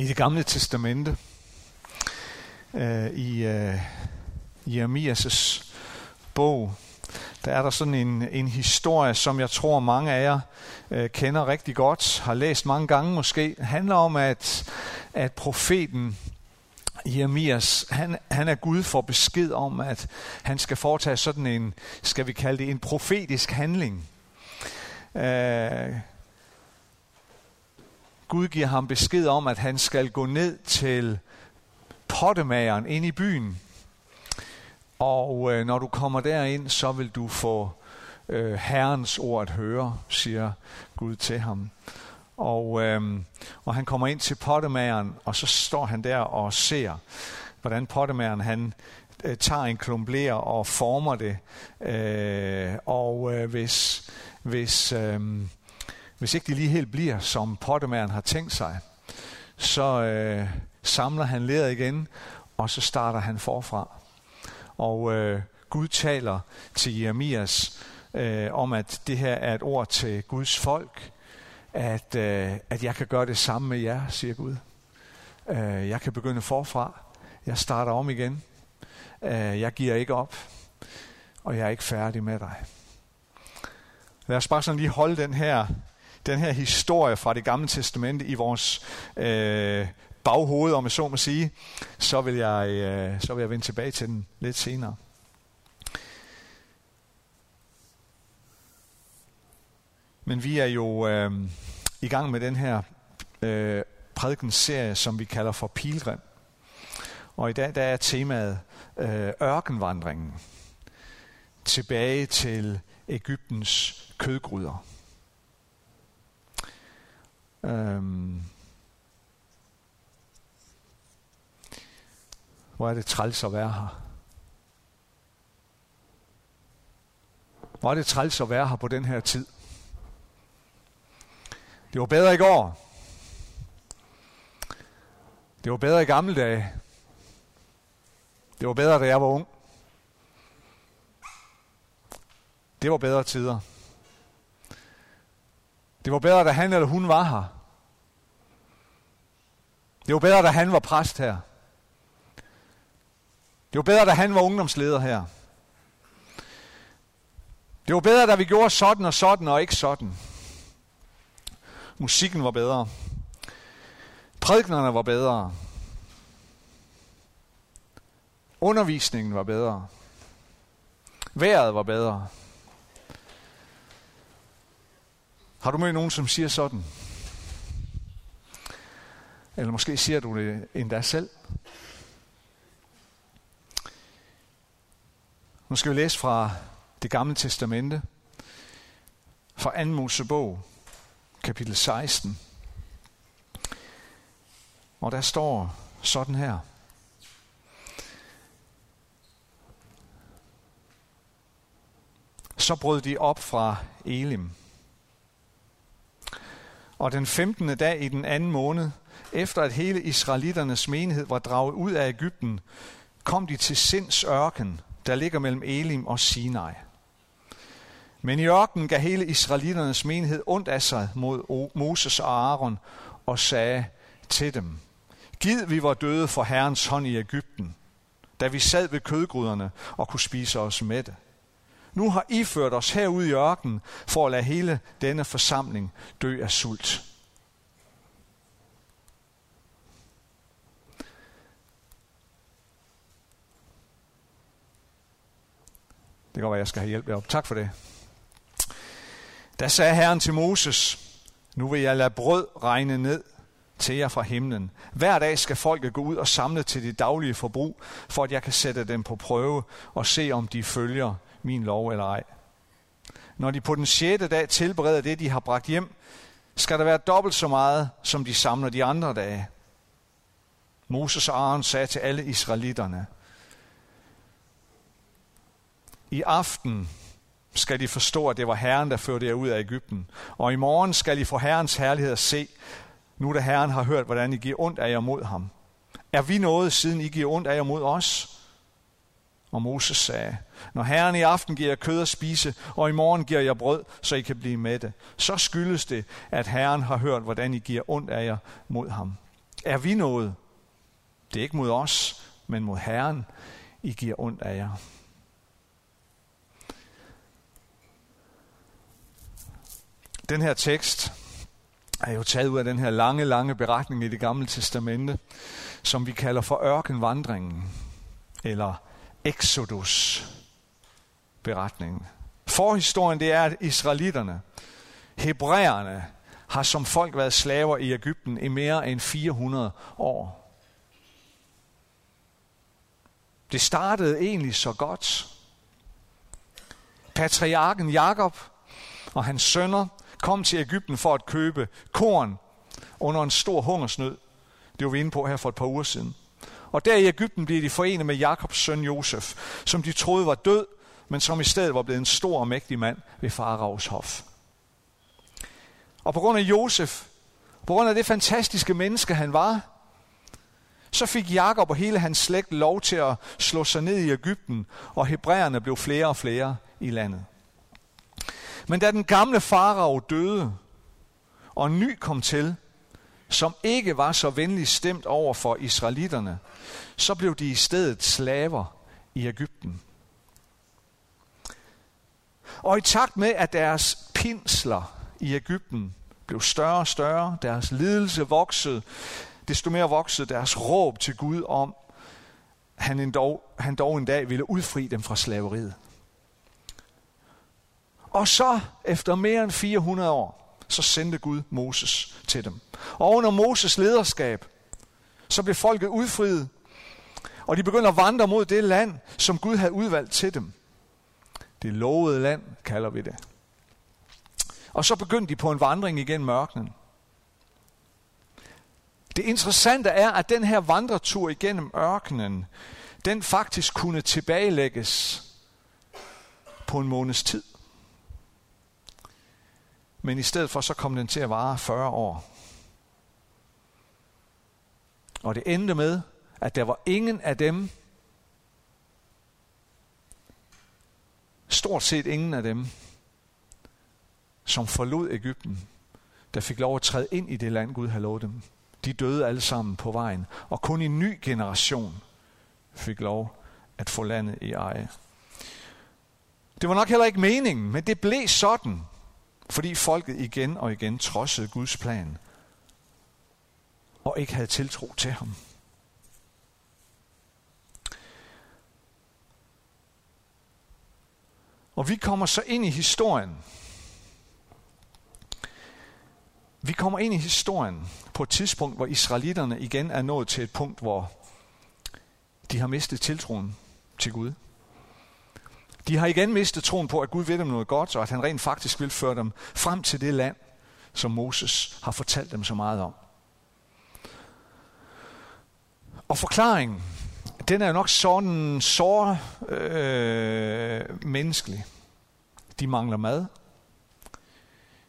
I det gamle testamente, øh, i øh, Jeremias' bog, der er der sådan en, en historie, som jeg tror mange af jer øh, kender rigtig godt, har læst mange gange måske. Det handler om, at, at profeten Jeremias, han, han er Gud for besked om, at han skal foretage sådan en, skal vi kalde det, en profetisk handling. Øh, Gud giver ham besked om, at han skal gå ned til pottemageren ind i byen. Og øh, når du kommer derind, så vil du få øh, Herrens ord at høre, siger Gud til ham. Og, øh, og han kommer ind til pottemageren, og så står han der og ser, hvordan pottemageren han øh, tager en klumbler og former det. Øh, og øh, hvis, hvis, øh, hvis ikke det lige helt bliver, som pottemæren har tænkt sig, så øh, samler han leret igen, og så starter han forfra. Og øh, Gud taler til Jeremias øh, om, at det her er et ord til Guds folk, at, øh, at jeg kan gøre det samme med jer, siger Gud. Øh, jeg kan begynde forfra. Jeg starter om igen. Øh, jeg giver ikke op. Og jeg er ikke færdig med dig. Lad os bare sådan lige holde den her, den her historie fra det gamle testamente i vores øh, baghoved, om jeg så må sige. Så vil, jeg, øh, så vil jeg vende tilbage til den lidt senere. Men vi er jo øh, i gang med den her øh, prædikenserie, som vi kalder for Pilgrim. Og i dag der er temaet øh, ørkenvandringen. Tilbage til Ægyptens kødgryder. Øhm. Hvor er det træls at være her. Hvor er det træls at være her på den her tid. Det var bedre i går. Det var bedre i gamle dage. Det var bedre, da jeg var ung. Det var bedre tider. Det var bedre, da han eller hun var her. Det var bedre, da han var præst her. Det var bedre, da han var ungdomsleder her. Det var bedre, da vi gjorde sådan og sådan og ikke sådan. Musikken var bedre. Prædiknerne var bedre. Undervisningen var bedre. Vejret var bedre. Har du mødt nogen, som siger sådan? Eller måske siger du det endda selv. Nu skal vi læse fra det gamle testamente, fra 2. Mosebog, kapitel 16. Og der står sådan her. Så brød de op fra Elim. Og den 15. dag i den anden måned, efter at hele israelitternes menighed var draget ud af Ægypten, kom de til Sinds ørken, der ligger mellem Elim og Sinai. Men i ørkenen gav hele israelitternes menighed ondt af sig mod Moses og Aaron og sagde til dem, Gid vi var døde for Herrens hånd i Ægypten, da vi sad ved kødgryderne og kunne spise os med det. Nu har I ført os herud i ørkenen for at lade hele denne forsamling dø af sult. Det kan godt være, jeg skal have hjælp deroppe. Tak for det. Da sagde Herren til Moses, nu vil jeg lade brød regne ned til jer fra himlen. Hver dag skal folket gå ud og samle til det daglige forbrug, for at jeg kan sætte dem på prøve og se, om de følger min lov eller ej. Når de på den sjette dag tilbereder det, de har bragt hjem, skal der være dobbelt så meget, som de samler de andre dage. Moses og Aaron sagde til alle israelitterne, i aften skal de forstå, at det var Herren, der førte jer ud af Ægypten. Og i morgen skal I få Herrens herlighed at se, nu da Herren har hørt, hvordan I giver ondt af jer mod ham. Er vi noget, siden I giver ondt af jer mod os? Og Moses sagde, når Herren i aften giver jer kød at spise, og i morgen giver jeg brød, så I kan blive mætte, så skyldes det, at Herren har hørt, hvordan I giver ondt af jer mod ham. Er vi noget? Det er ikke mod os, men mod Herren, I giver ondt af jer. Den her tekst er jo taget ud af den her lange, lange beretning i det gamle testamente, som vi kalder for ørkenvandringen, eller Exodus beretningen. Forhistorien det er, at israelitterne, hebræerne, har som folk været slaver i Ægypten i mere end 400 år. Det startede egentlig så godt. Patriarken Jakob og hans sønner kom til Ægypten for at købe korn under en stor hungersnød. Det var vi inde på her for et par uger siden. Og der i Ægypten blev de forenet med Jakobs søn Josef, som de troede var død, men som i stedet var blevet en stor og mægtig mand ved faraos hof. Og på grund af Josef, på grund af det fantastiske menneske han var, så fik Jakob og hele hans slægt lov til at slå sig ned i Ægypten, og hebræerne blev flere og flere i landet. Men da den gamle farao døde, og en ny kom til, som ikke var så venlig stemt over for israelitterne, så blev de i stedet slaver i Ægypten. Og i takt med, at deres pinsler i Ægypten blev større og større, deres lidelse voksede, desto mere voksede deres råb til Gud om, han, endog, han dog en dag ville udfri dem fra slaveriet. Og så, efter mere end 400 år, så sendte Gud Moses til dem. Og under Moses lederskab, så blev folket udfriet, og de begynder at vandre mod det land, som Gud havde udvalgt til dem. Det lovede land, kalder vi det. Og så begyndte de på en vandring igennem mørkenen. Det interessante er, at den her vandretur igennem ørkenen, den faktisk kunne tilbagelægges på en måneds tid. Men i stedet for, så kom den til at vare 40 år. Og det endte med, at der var ingen af dem, stort set ingen af dem, som forlod Ægypten, der fik lov at træde ind i det land, Gud havde lovet dem. De døde alle sammen på vejen, og kun en ny generation fik lov at få landet i eje. Det var nok heller ikke meningen, men det blev sådan, fordi folket igen og igen trodsede Guds plan og ikke havde tiltro til ham. Og vi kommer så ind i historien. Vi kommer ind i historien på et tidspunkt, hvor israelitterne igen er nået til et punkt, hvor de har mistet tiltroen til Gud. De har igen mistet troen på, at Gud vil dem noget godt, og at han rent faktisk vil føre dem frem til det land, som Moses har fortalt dem så meget om. Og forklaringen, den er jo nok sådan så øh, menneskelig. De mangler mad.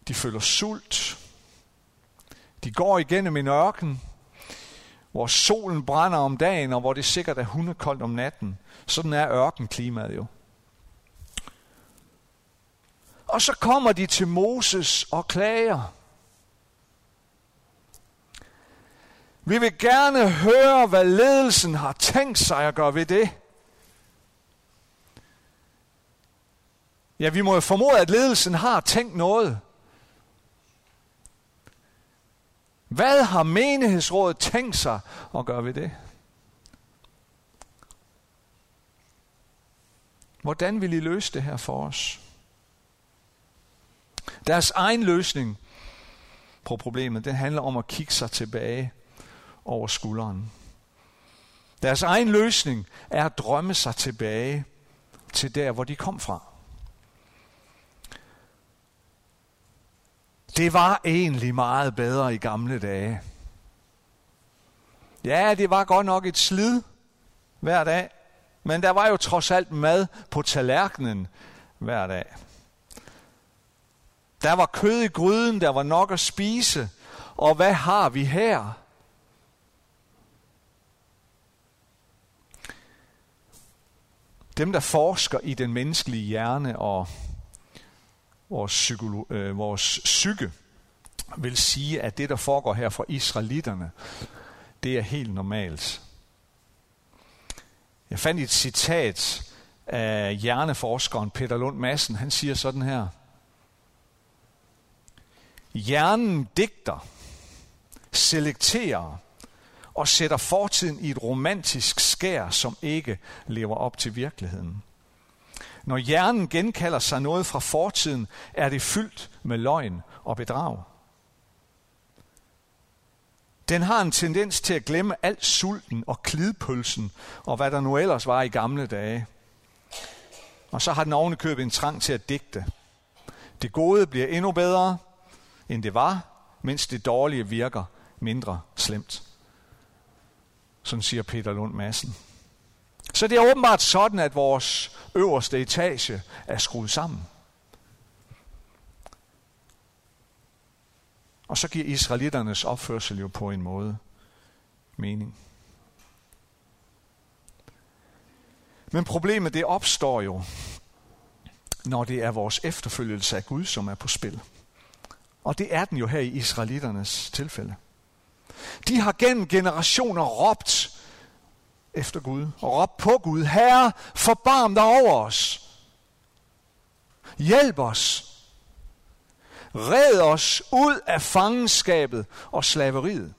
De føler sult. De går igennem en ørken, hvor solen brænder om dagen, og hvor det sikkert er hundekoldt om natten. Sådan er ørkenklimaet jo. Og så kommer de til Moses og klager. Vi vil gerne høre, hvad ledelsen har tænkt sig at gøre ved det. Ja, vi må jo formode, at ledelsen har tænkt noget. Hvad har menighedsrådet tænkt sig at gøre ved det? Hvordan vil I løse det her for os? Deres egen løsning på problemet, den handler om at kigge sig tilbage over skulderen. Deres egen løsning er at drømme sig tilbage til der, hvor de kom fra. Det var egentlig meget bedre i gamle dage. Ja, det var godt nok et slid hver dag, men der var jo trods alt mad på tallerkenen hver dag. Der var kød i gryden, der var nok at spise. Og hvad har vi her? Dem, der forsker i den menneskelige hjerne og vores, psykolo- øh, vores psyke, vil sige, at det, der foregår her for israelitterne, det er helt normalt. Jeg fandt et citat af hjerneforskeren Peter Lund Madsen. Han siger sådan her. Hjernen digter, selekterer og sætter fortiden i et romantisk skær, som ikke lever op til virkeligheden. Når hjernen genkalder sig noget fra fortiden, er det fyldt med løgn og bedrag. Den har en tendens til at glemme alt sulten og klidpølsen og hvad der nu ellers var i gamle dage. Og så har den ovenikøbet en trang til at digte. Det gode bliver endnu bedre, end det var, mens det dårlige virker mindre slemt. Sådan siger Peter Lund Madsen. Så det er åbenbart sådan, at vores øverste etage er skruet sammen. Og så giver israeliternes opførsel jo på en måde mening. Men problemet det opstår jo, når det er vores efterfølgelse af Gud, som er på spil. Og det er den jo her i israeliternes tilfælde. De har gennem generationer råbt efter Gud og råbt på Gud. Herre, forbarm dig over os. Hjælp os. Red os ud af fangenskabet og slaveriet.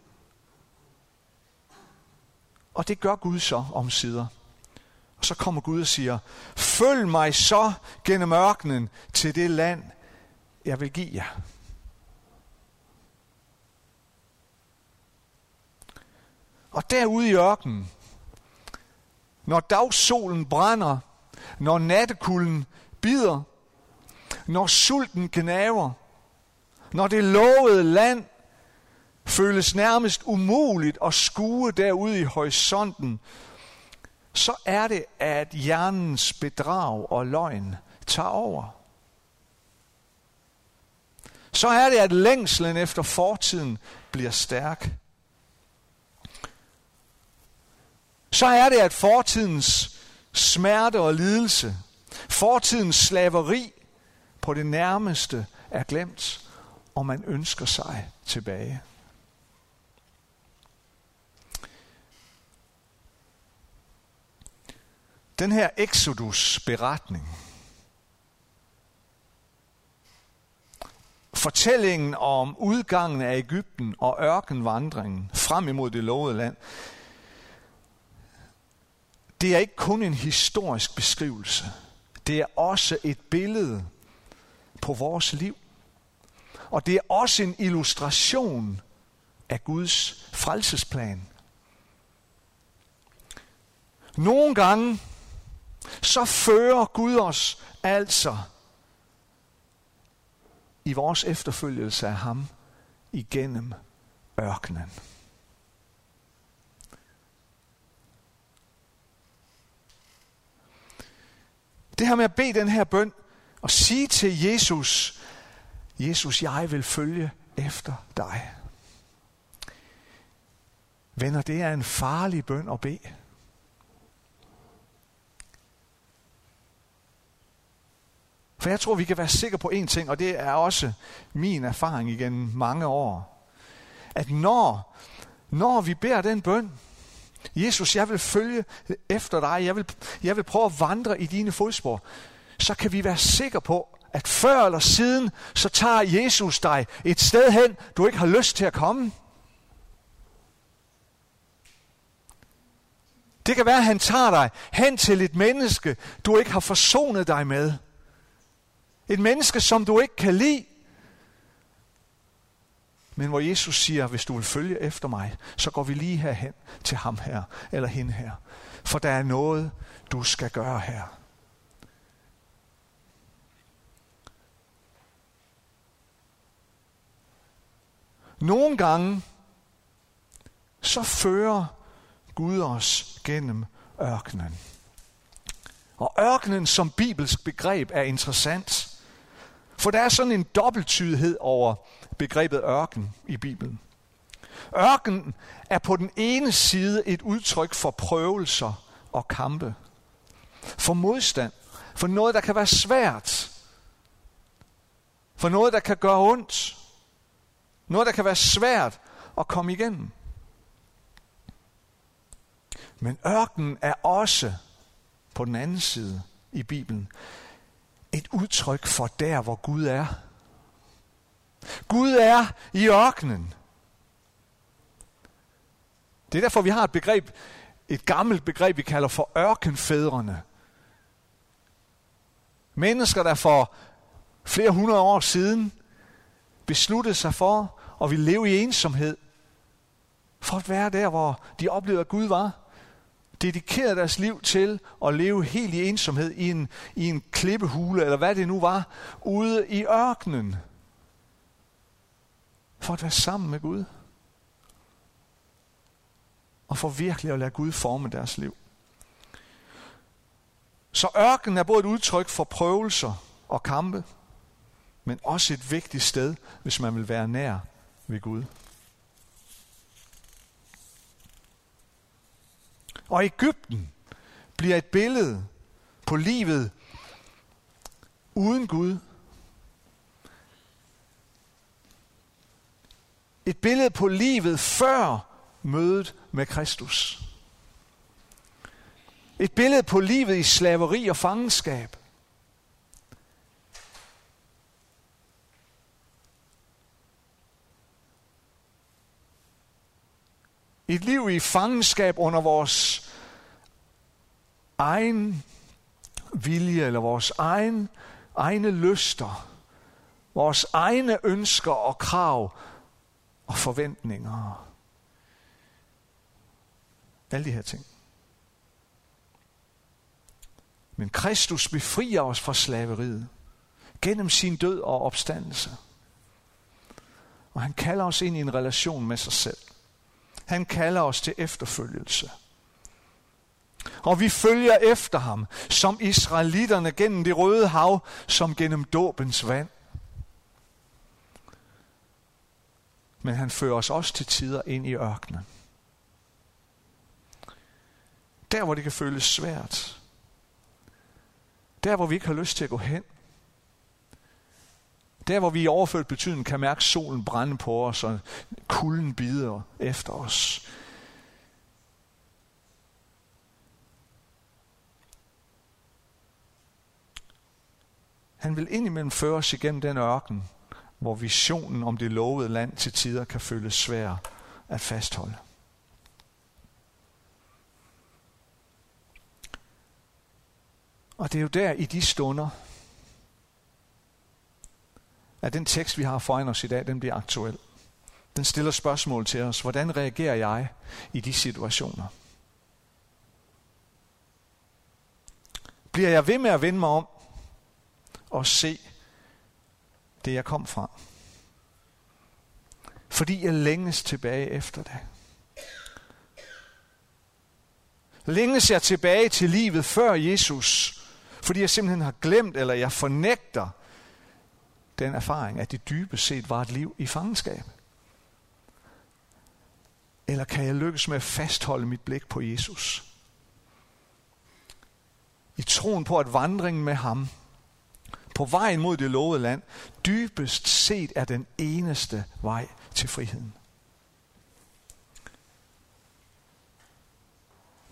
Og det gør Gud så om sider. Og så kommer Gud og siger, følg mig så gennem ørkenen til det land, jeg vil give jer. Og derude i ørkenen, når dagsolen brænder, når nattekulden bider, når sulten gnaver, når det lovede land føles nærmest umuligt at skue derude i horisonten, så er det, at hjernens bedrag og løgn tager over. Så er det, at længslen efter fortiden bliver stærk. Så er det, at fortidens smerte og lidelse, fortidens slaveri på det nærmeste er glemt, og man ønsker sig tilbage. Den her Exodus-beretning, fortællingen om udgangen af Ægypten og ørkenvandringen frem imod det lovede land, det er ikke kun en historisk beskrivelse. Det er også et billede på vores liv. Og det er også en illustration af Guds frelsesplan. Nogle gange så fører Gud os altså i vores efterfølgelse af ham igennem ørkenen. Det her med at bede den her bøn og sige til Jesus, Jesus, jeg vil følge efter dig. Venner, det er en farlig bøn at bede. For jeg tror, vi kan være sikre på en ting, og det er også min erfaring igennem mange år. At når, når vi beder den bøn, Jesus, jeg vil følge efter dig, jeg vil, jeg vil prøve at vandre i dine fodspor, så kan vi være sikre på, at før eller siden, så tager Jesus dig et sted hen, du ikke har lyst til at komme. Det kan være, at han tager dig hen til et menneske, du ikke har forsonet dig med. Et menneske, som du ikke kan lide. Men hvor Jesus siger, hvis du vil følge efter mig, så går vi lige herhen til ham her, eller hende her. For der er noget, du skal gøre her. Nogle gange, så fører Gud os gennem ørkenen. Og ørkenen som bibelsk begreb er interessant. For der er sådan en dobbelttydighed over begrebet ørken i Bibelen. Ørken er på den ene side et udtryk for prøvelser og kampe. For modstand. For noget, der kan være svært. For noget, der kan gøre ondt. Noget, der kan være svært at komme igennem. Men ørkenen er også på den anden side i Bibelen et udtryk for der, hvor Gud er. Gud er i ørkenen. Det er derfor, vi har et begreb, et gammelt begreb, vi kalder for ørkenfædrene. Mennesker, der for flere hundrede år siden besluttede sig for at ville leve i ensomhed, for at være der, hvor de oplevede, at Gud var. Dedikerede deres liv til at leve helt i ensomhed i en, i en klippehule, eller hvad det nu var, ude i ørkenen. For at være sammen med Gud. Og for virkelig at lade Gud forme deres liv. Så ørkenen er både et udtryk for prøvelser og kampe, men også et vigtigt sted, hvis man vil være nær ved Gud. Og Ægypten bliver et billede på livet uden Gud. Et billede på livet før mødet med Kristus. Et billede på livet i slaveri og fangenskab. Et liv i fangenskab under vores egen vilje eller vores egen, egne lyster, vores egne ønsker og krav og forventninger. Alle de her ting. Men Kristus befrier os fra slaveriet gennem sin død og opstandelse. Og han kalder os ind i en relation med sig selv. Han kalder os til efterfølgelse. Og vi følger efter ham, som israelitterne gennem det røde hav, som gennem dåbens vand. Men han fører os også til tider ind i ørkenen. Der, hvor det kan føles svært. Der, hvor vi ikke har lyst til at gå hen. Der, hvor vi i overført betydning kan mærke solen brænde på os, og kulden bider efter os. Han vil indimellem føre os igennem den ørken, hvor visionen om det lovede land til tider kan føles svær at fastholde. Og det er jo der i de stunder, at den tekst, vi har foran os i dag, den bliver aktuel. Den stiller spørgsmål til os. Hvordan reagerer jeg i de situationer? Bliver jeg ved med at vende mig om og se det, jeg kom fra? Fordi jeg længes tilbage efter det. Længes jeg tilbage til livet før Jesus, fordi jeg simpelthen har glemt, eller jeg fornægter den erfaring, at det dybest set var et liv i fangenskab? Eller kan jeg lykkes med at fastholde mit blik på Jesus? I troen på, at vandringen med ham på vejen mod det lovede land dybest set er den eneste vej til friheden.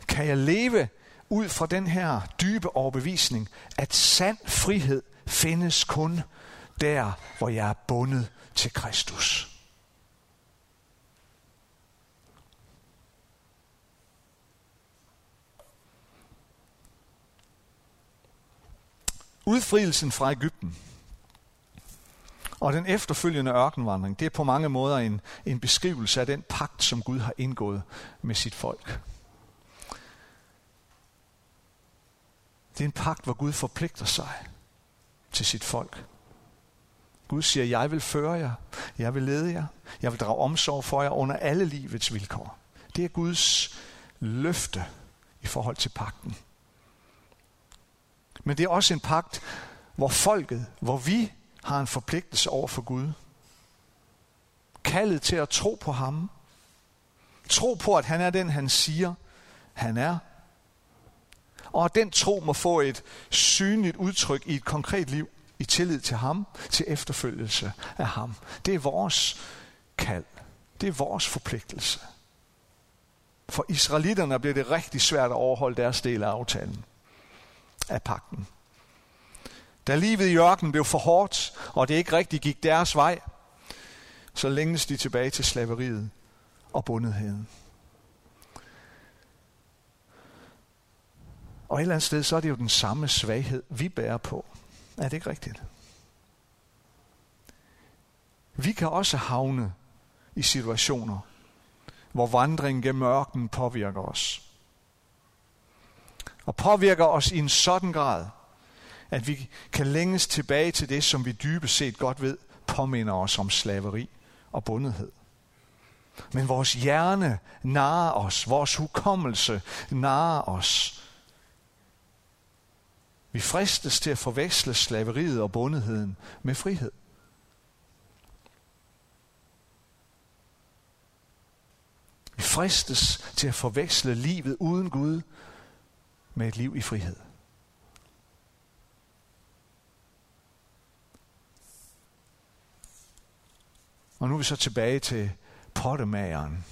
Kan jeg leve ud fra den her dybe overbevisning, at sand frihed findes kun der, hvor jeg er bundet til Kristus. Udfrielsen fra Ægypten og den efterfølgende ørkenvandring, det er på mange måder en, en beskrivelse af den pagt, som Gud har indgået med sit folk. Det er en pagt, hvor Gud forpligter sig til sit folk. Gud siger, jeg vil føre jer, jeg vil lede jer, jeg vil drage omsorg for jer under alle livets vilkår. Det er Guds løfte i forhold til pakten. Men det er også en pagt, hvor folket, hvor vi har en forpligtelse over for Gud. Kaldet til at tro på ham. Tro på, at han er den, han siger, han er. Og at den tro må få et synligt udtryk i et konkret liv i tillid til ham, til efterfølgelse af ham. Det er vores kald. Det er vores forpligtelse. For israelitterne blev det rigtig svært at overholde deres del af aftalen, af pakten. Da livet i ørkenen blev for hårdt, og det ikke rigtig gik deres vej, så længes de tilbage til slaveriet og bundetheden. Og et eller andet sted, så er det jo den samme svaghed, vi bærer på. Er det ikke rigtigt? Vi kan også havne i situationer, hvor vandringen gennem ørkenen påvirker os. Og påvirker os i en sådan grad, at vi kan længes tilbage til det, som vi dybest set godt ved, påminder os om slaveri og bundethed. Men vores hjerne narer os, vores hukommelse narer os. Vi fristes til at forveksle slaveriet og bundetheden med frihed. Vi fristes til at forveksle livet uden Gud med et liv i frihed. Og nu er vi så tilbage til pottemageren.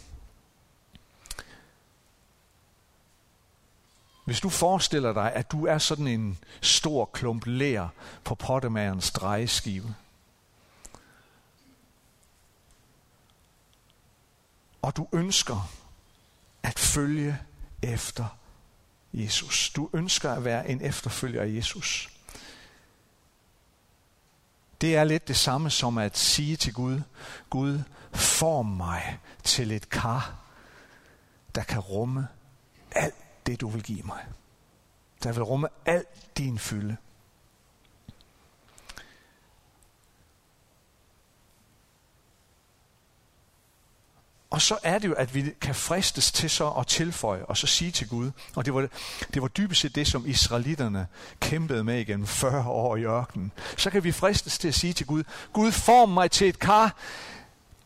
Hvis du forestiller dig, at du er sådan en stor klump lær på pottemagerens drejeskive, og du ønsker at følge efter Jesus. Du ønsker at være en efterfølger af Jesus. Det er lidt det samme som at sige til Gud, Gud, form mig til et kar, der kan rumme alt det, du vil give mig. Der vil rumme alt din fylde. Og så er det jo, at vi kan fristes til så at tilføje og så sige til Gud, og det var, det var dybest set det, som israelitterne kæmpede med igennem 40 år i ørkenen. Så kan vi fristes til at sige til Gud, Gud form mig til et kar,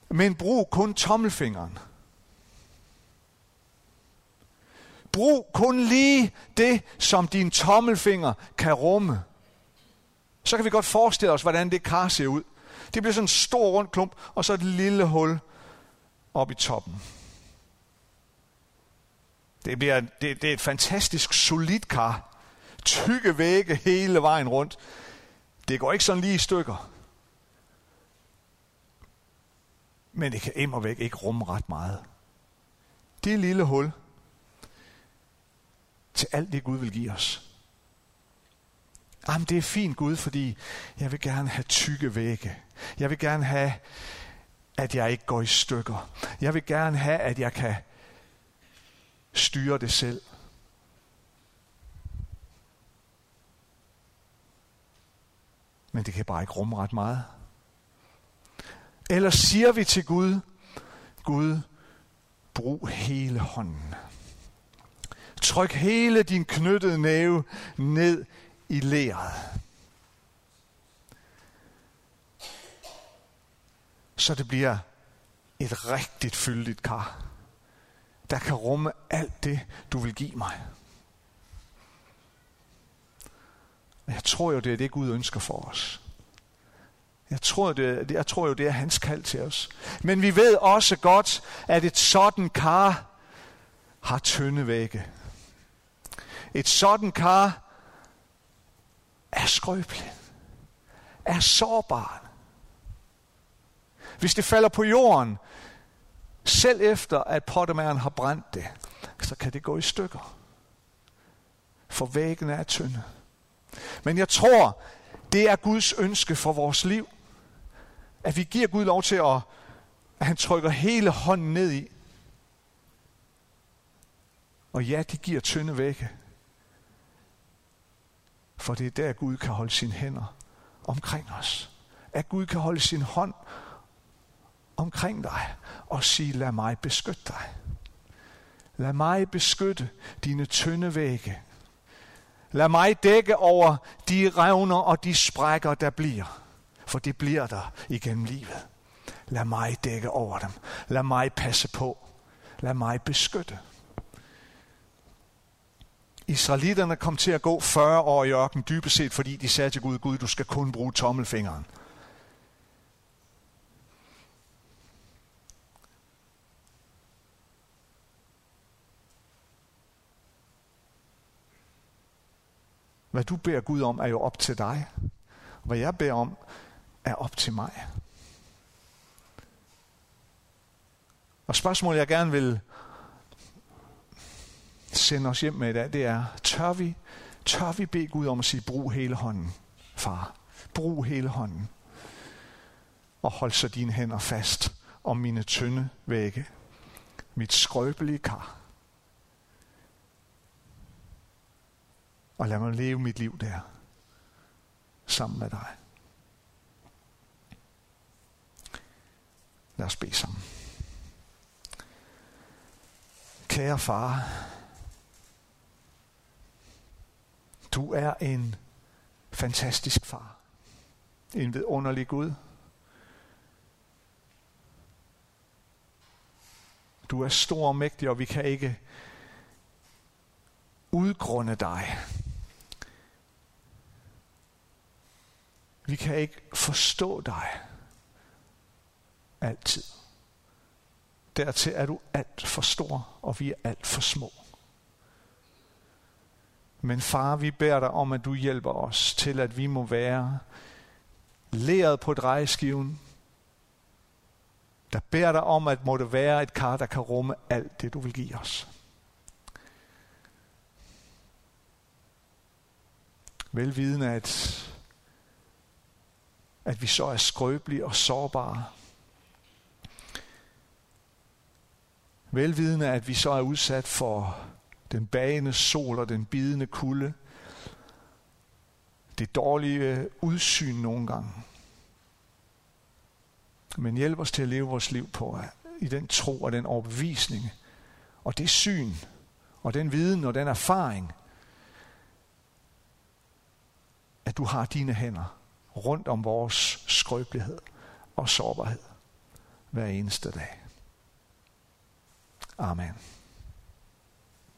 men brug kun tommelfingeren. Brug kun lige det, som din tommelfinger kan rumme. Så kan vi godt forestille os, hvordan det kar ser ud. Det bliver sådan en stor rund klump, og så et lille hul op i toppen. Det, bliver, det, det er et fantastisk solidt kar. Tykke vægge hele vejen rundt. Det går ikke sådan lige i stykker. Men det kan immer væk ikke rumme ret meget. Det lille hul til alt det Gud vil give os. Jamen, det er fint Gud, fordi jeg vil gerne have tykke vægge. Jeg vil gerne have at jeg ikke går i stykker. Jeg vil gerne have, at jeg kan styre det selv. Men det kan bare ikke rumme ret meget. Eller siger vi til Gud, Gud, brug hele hånden. Tryk hele din knyttede næve ned i leret. Så det bliver et rigtigt fyldigt kar, der kan rumme alt det, du vil give mig. Jeg tror jo, det er det, Gud ønsker for os. Jeg tror, det, jeg tror jo, det er hans kald til os. Men vi ved også godt, at et sådan kar har tynde vægge. Et sådan kar er skrøbeligt, er sårbar, hvis det falder på jorden, selv efter at pottemæren har brændt det, så kan det gå i stykker. For væggene er tynde. Men jeg tror, det er Guds ønske for vores liv. At vi giver Gud lov til at, at han trykker hele hånden ned i. Og ja, det giver tynde vægge. For det er der, Gud kan holde sine hænder omkring os. At Gud kan holde sin hånd omkring dig og sige, lad mig beskytte dig. Lad mig beskytte dine tynde vægge. Lad mig dække over de revner og de sprækker, der bliver. For det bliver der igennem livet. Lad mig dække over dem. Lad mig passe på. Lad mig beskytte. Israelitterne kom til at gå 40 år i ørken dybest set, fordi de sagde til Gud, Gud, du skal kun bruge tommelfingeren. Hvad du beder Gud om, er jo op til dig. Hvad jeg beder om, er op til mig. Og spørgsmålet, jeg gerne vil sende os hjem med i dag, det er, tør vi, tør vi bede Gud om at sige, brug hele hånden, far. Brug hele hånden. Og hold så dine hænder fast om mine tynde vægge, mit skrøbelige kar. Og lad mig leve mit liv der, sammen med dig. Lad os bede sammen. Kære far, du er en fantastisk far. En vidunderlig Gud. Du er stor og mægtig, og vi kan ikke udgrunde dig. Vi kan ikke forstå dig altid. Dertil er du alt for stor, og vi er alt for små. Men far, vi beder dig om, at du hjælper os til, at vi må være læret på drejeskiven, der beder dig om, at må det være et kar, der kan rumme alt det, du vil give os. Velvidende, at, at vi så er skrøbelige og sårbare. Velvidende, at vi så er udsat for den bagende sol og den bidende kulde. Det dårlige udsyn nogle gange. Men hjælp os til at leve vores liv på i den tro og den overbevisning og det syn og den viden og den erfaring, at du har dine hænder rundt om vores skrøbelighed og sårbarhed hver eneste dag. Amen.